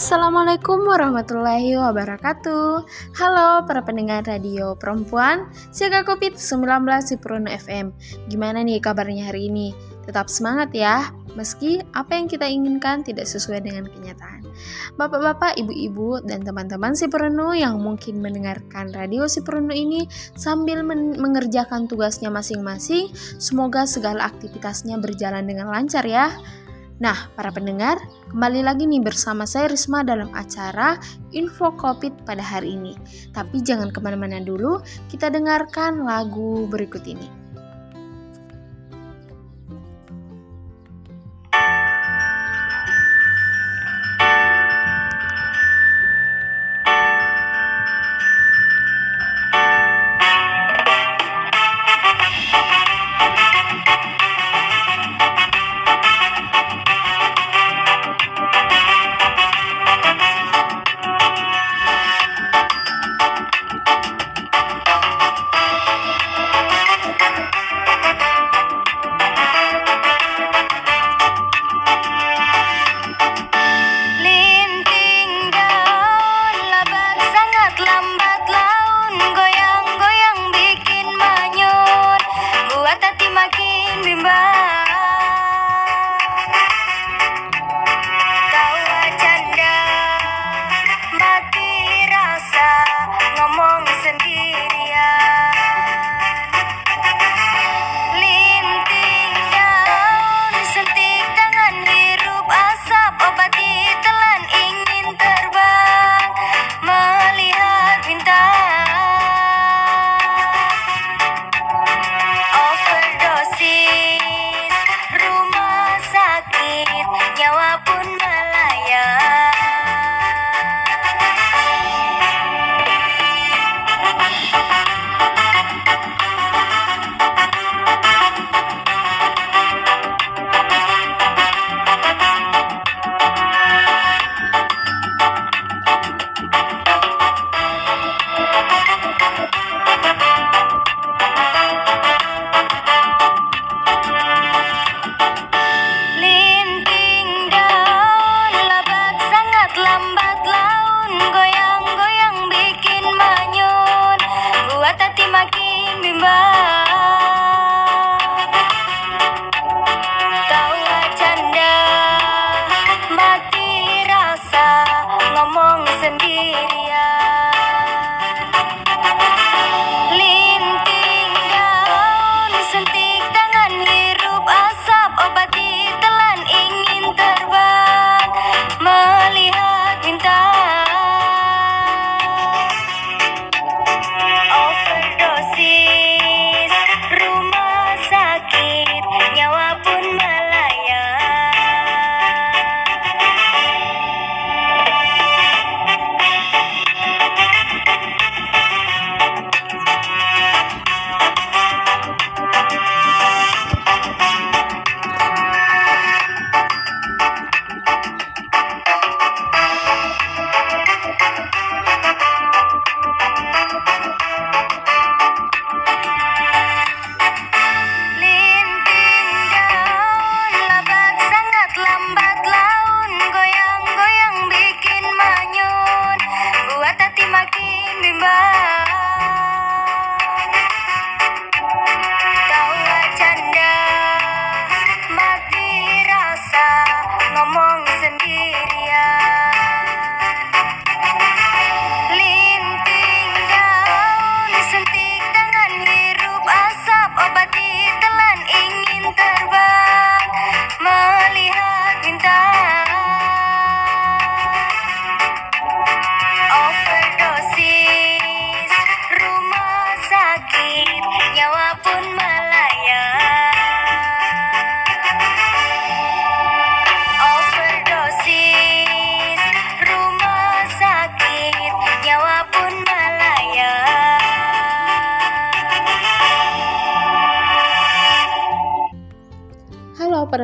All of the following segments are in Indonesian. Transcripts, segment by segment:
Assalamualaikum warahmatullahi wabarakatuh. Halo para pendengar radio perempuan Siaga COVID-19 di Prono FM Gimana nih kabarnya hari ini? Tetap semangat ya Meski apa yang kita inginkan tidak sesuai dengan kenyataan. Bapak-bapak, ibu-ibu, dan teman-teman si Perenu yang mungkin mendengarkan radio si Perenu ini Sambil men mengerjakan tugasnya masing-masing Semoga segala aktivitasnya berjalan dengan lancar ya Nah, para pendengar, kembali lagi nih bersama saya Risma dalam acara Info COVID pada hari ini. Tapi jangan ke mana-mana dulu, kita dengarkan lagu berikut ini.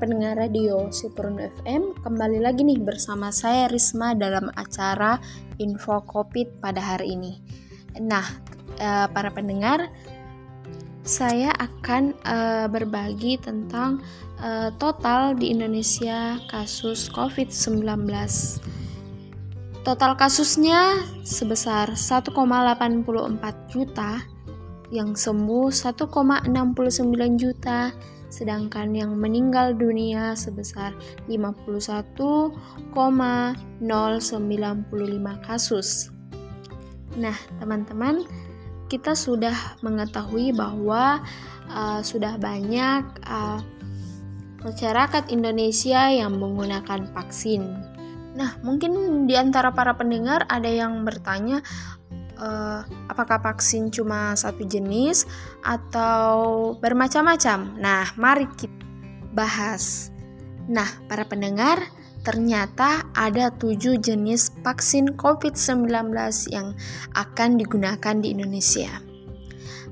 Pendengar radio Sipurno FM Kembali lagi nih bersama saya Risma dalam acara Info Covid pada hari ini. Nah, eh, para pendengar Saya akan eh, berbagi tentang eh, total di Indonesia kasus COVID-19 Total kasusnya sebesar 1,84 juta, yang sembuh 1,69 juta, sedangkan yang meninggal dunia sebesar 51,095 kasus. Nah, teman-teman, kita sudah mengetahui bahwa uh, sudah banyak uh, masyarakat Indonesia yang menggunakan vaksin Nah, mungkin di antara para pendengar ada yang bertanya, uh, apakah vaksin cuma satu jenis atau bermacam-macam? Nah, mari kita bahas. Nah, para pendengar, ternyata ada tujuh jenis vaksin COVID-19 yang akan digunakan di Indonesia.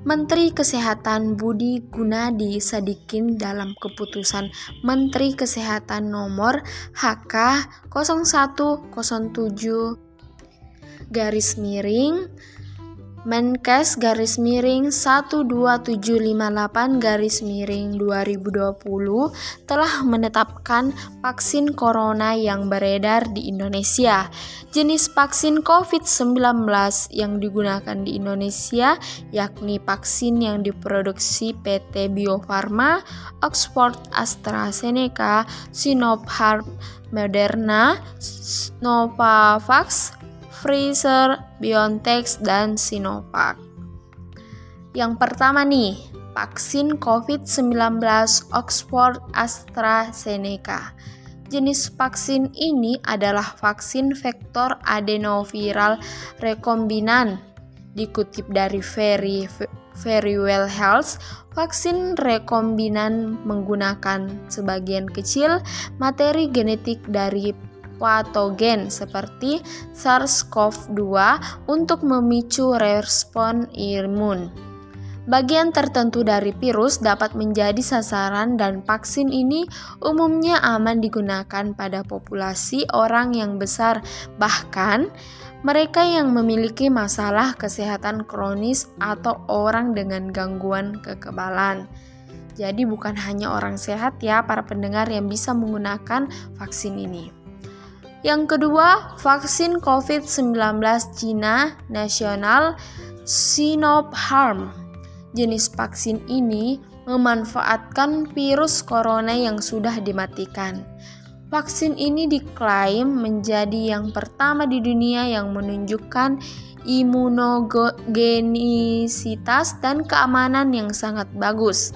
Menteri Kesehatan Budi Gunadi Sadikin dalam keputusan Menteri Kesehatan nomor HK 0107 garis miring Menkes garis miring 12758 garis miring 2020 telah menetapkan vaksin corona yang beredar di Indonesia. Jenis vaksin COVID-19 yang digunakan di Indonesia yakni vaksin yang diproduksi PT Bio Farma, Oxford AstraZeneca, Sinopharm Moderna, Novavax, Pfizer, BioNTech, dan Sinovac. Yang pertama nih, vaksin COVID-19 Oxford AstraZeneca. Jenis vaksin ini adalah vaksin vektor adenoviral rekombinan. Dikutip dari Very, Very Well Health, vaksin rekombinan menggunakan sebagian kecil materi genetik dari patogen seperti SARS-CoV-2 untuk memicu respon imun. Bagian tertentu dari virus dapat menjadi sasaran dan vaksin ini umumnya aman digunakan pada populasi orang yang besar, bahkan mereka yang memiliki masalah kesehatan kronis atau orang dengan gangguan kekebalan. Jadi bukan hanya orang sehat ya para pendengar yang bisa menggunakan vaksin ini. Yang kedua, vaksin COVID-19 Cina nasional Sinopharm. Jenis vaksin ini memanfaatkan virus corona yang sudah dimatikan. Vaksin ini diklaim menjadi yang pertama di dunia yang menunjukkan imunogenisitas dan keamanan yang sangat bagus.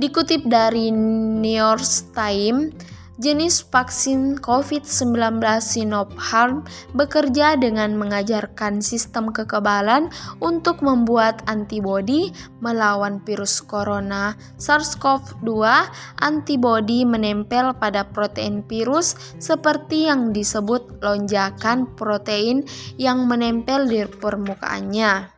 Dikutip dari New York Times, Jenis vaksin COVID-19 Sinopharm bekerja dengan mengajarkan sistem kekebalan untuk membuat antibodi melawan virus corona SARS-CoV-2. Antibodi menempel pada protein virus seperti yang disebut lonjakan protein yang menempel di permukaannya.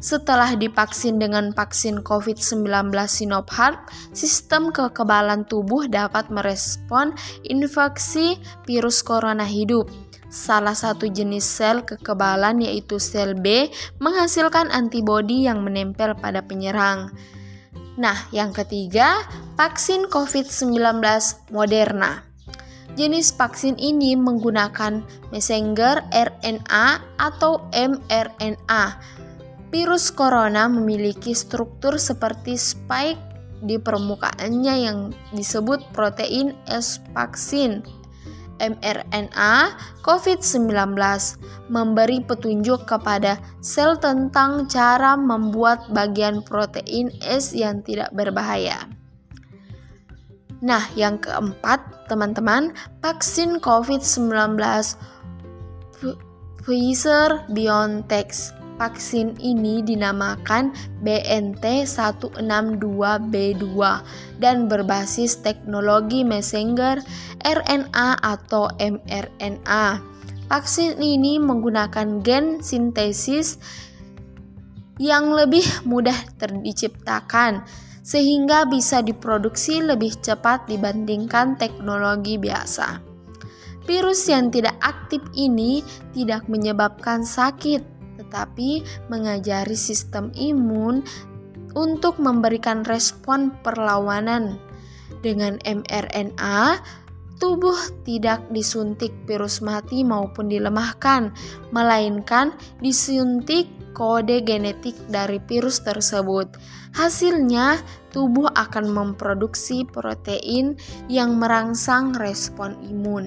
Setelah divaksin dengan vaksin COVID-19 Sinopharm, sistem kekebalan tubuh dapat merespon infeksi virus corona hidup. Salah satu jenis sel kekebalan yaitu sel B menghasilkan antibodi yang menempel pada penyerang. Nah, yang ketiga, vaksin COVID-19 Moderna. Jenis vaksin ini menggunakan messenger RNA atau mRNA Virus corona memiliki struktur seperti spike di permukaannya yang disebut protein S vaksin mRNA COVID-19 memberi petunjuk kepada sel tentang cara membuat bagian protein S yang tidak berbahaya. Nah, yang keempat, teman-teman, vaksin COVID-19 Pfizer BioNTech Vaksin ini dinamakan BNT162B2 dan berbasis teknologi messenger RNA atau mRNA. Vaksin ini menggunakan gen sintesis yang lebih mudah diciptakan sehingga bisa diproduksi lebih cepat dibandingkan teknologi biasa. Virus yang tidak aktif ini tidak menyebabkan sakit, tetapi mengajari sistem imun untuk memberikan respon perlawanan. Dengan mRNA, tubuh tidak disuntik virus mati maupun dilemahkan, melainkan disuntik kode genetik dari virus tersebut. Hasilnya, tubuh akan memproduksi protein yang merangsang respon imun.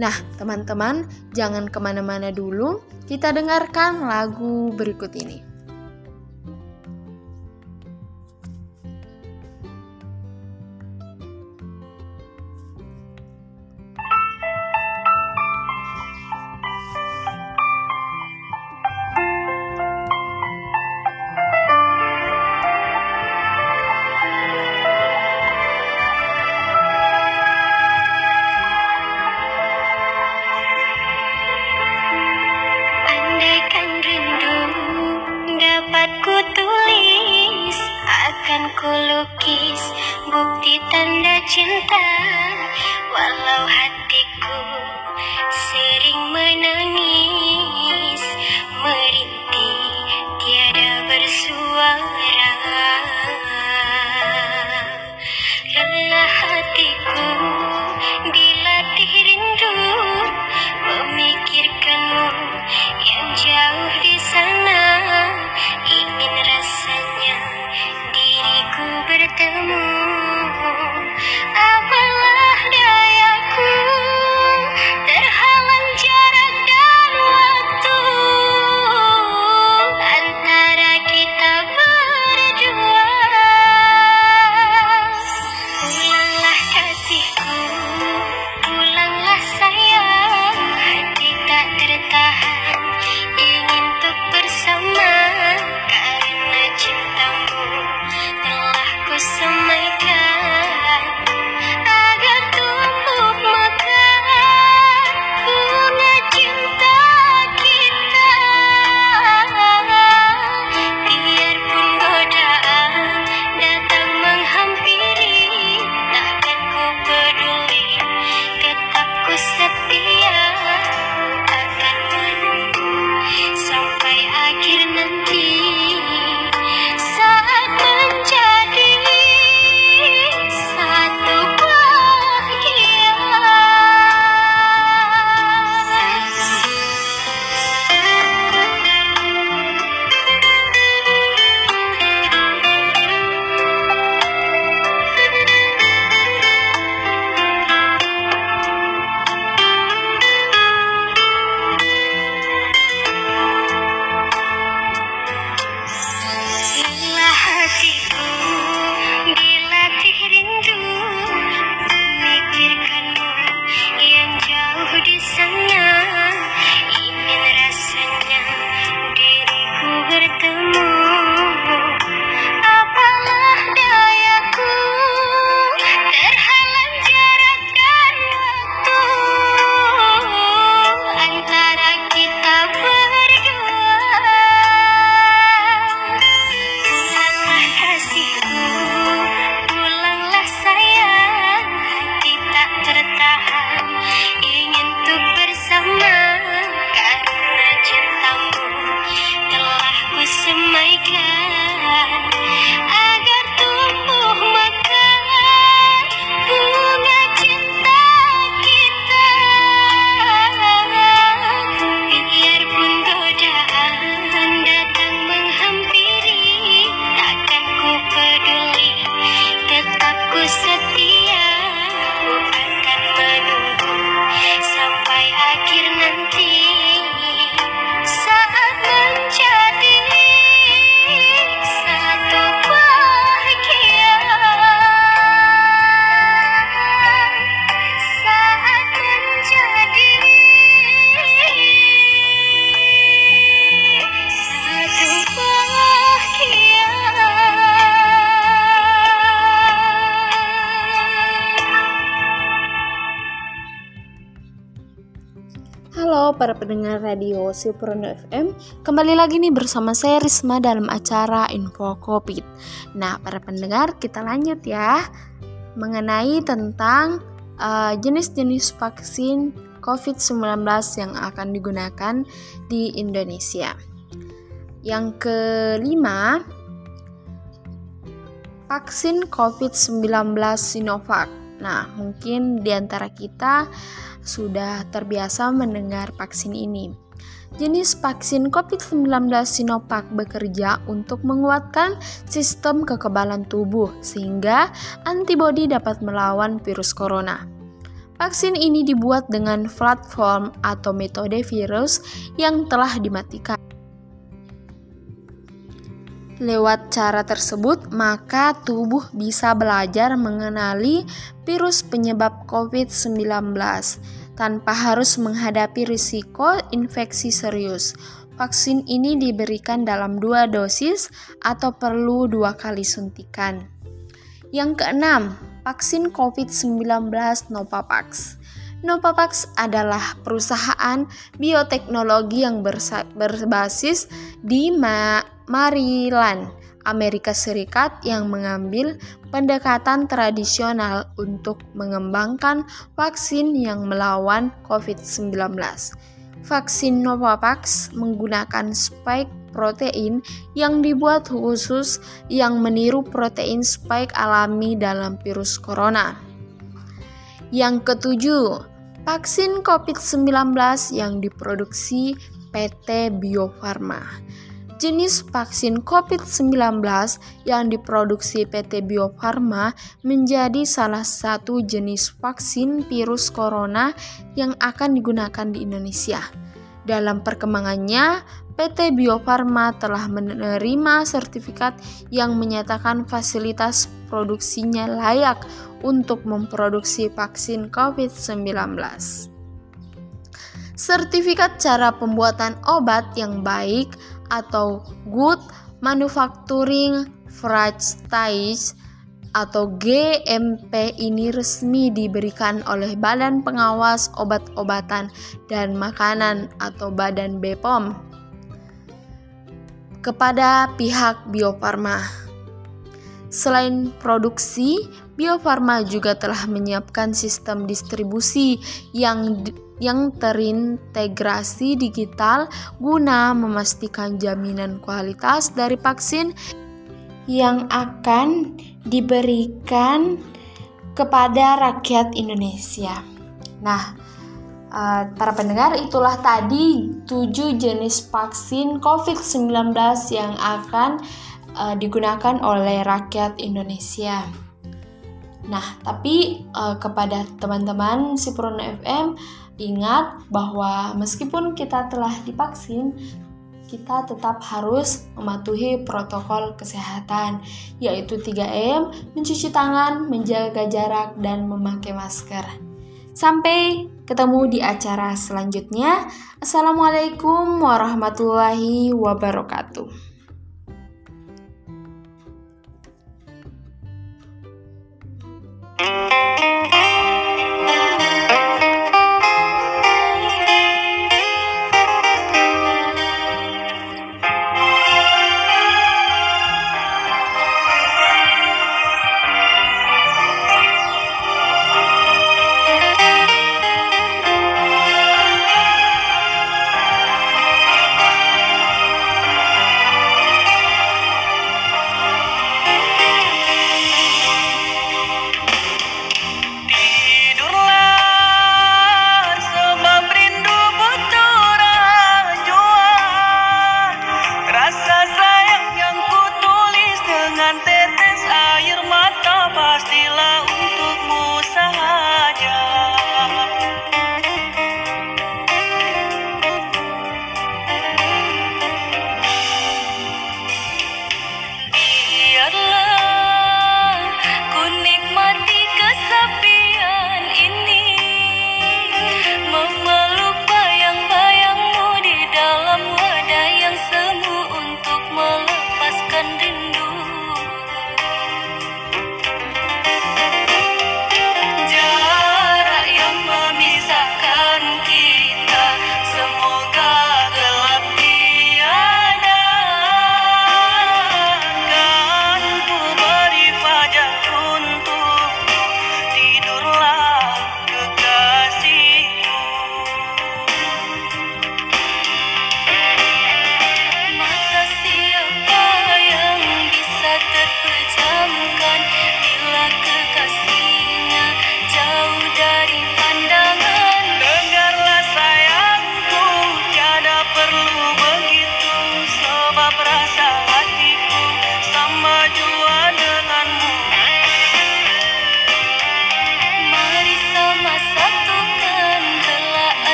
Nah, teman-teman, jangan ke mana-mana dulu. Kita dengarkan lagu berikut ini. Pendengar radio Silprono FM Kembali lagi nih bersama saya Risma dalam acara Info Covid Nah para pendengar kita lanjut ya Mengenai tentang uh, jenis-jenis vaksin COVID-19 yang akan digunakan di Indonesia. Yang kelima Vaksin COVID-19 Sinovac Nah, mungkin di antara kita sudah terbiasa mendengar vaksin ini. Jenis vaksin COVID-19 Sinovac bekerja untuk menguatkan sistem kekebalan tubuh sehingga antibodi dapat melawan virus corona. Vaksin ini dibuat dengan platform atau metode virus yang telah dimatikan. Lewat cara tersebut, maka tubuh bisa belajar mengenali virus penyebab COVID-19 tanpa harus menghadapi risiko infeksi serius. Vaksin ini diberikan dalam dua dosis atau perlu dua kali suntikan. Yang keenam, vaksin COVID-19 Novavax. Novavax adalah perusahaan bioteknologi yang berbasis di Maryland, Amerika Serikat yang mengambil pendekatan tradisional untuk mengembangkan vaksin yang melawan COVID-19. Vaksin Novavax menggunakan spike protein yang dibuat khusus yang meniru protein spike alami dalam virus corona. Yang ketujuh, vaksin COVID-19 yang diproduksi PT Bio Farma jenis vaksin COVID-19 yang diproduksi PT Bio Farma menjadi salah satu jenis vaksin virus corona yang akan digunakan di Indonesia. Dalam perkembangannya, PT Bio Farma telah menerima sertifikat yang menyatakan fasilitas produksinya layak untuk memproduksi vaksin COVID-19 sertifikat cara pembuatan obat yang baik atau Good Manufacturing Practice atau GMP ini resmi diberikan oleh Badan Pengawas Obat-obatan dan Makanan atau Badan BPOM kepada pihak Bio Farma. Selain produksi, Bio Farma juga telah menyiapkan sistem distribusi yang yang terintegrasi digital guna memastikan jaminan kualitas dari vaksin yang akan diberikan kepada rakyat Indonesia. Nah, uh, para pendengar itulah tadi tujuh jenis vaksin COVID-19 yang akan uh, digunakan oleh rakyat Indonesia. Nah, tapi uh, kepada teman-teman si Sipron FM Ingat bahwa meskipun kita telah divaksin, kita tetap harus mematuhi protokol kesehatan, yaitu 3M, mencuci tangan, menjaga jarak, dan memakai masker. Sampai ketemu di acara selanjutnya. Assalamualaikum warahmatullahi wabarakatuh.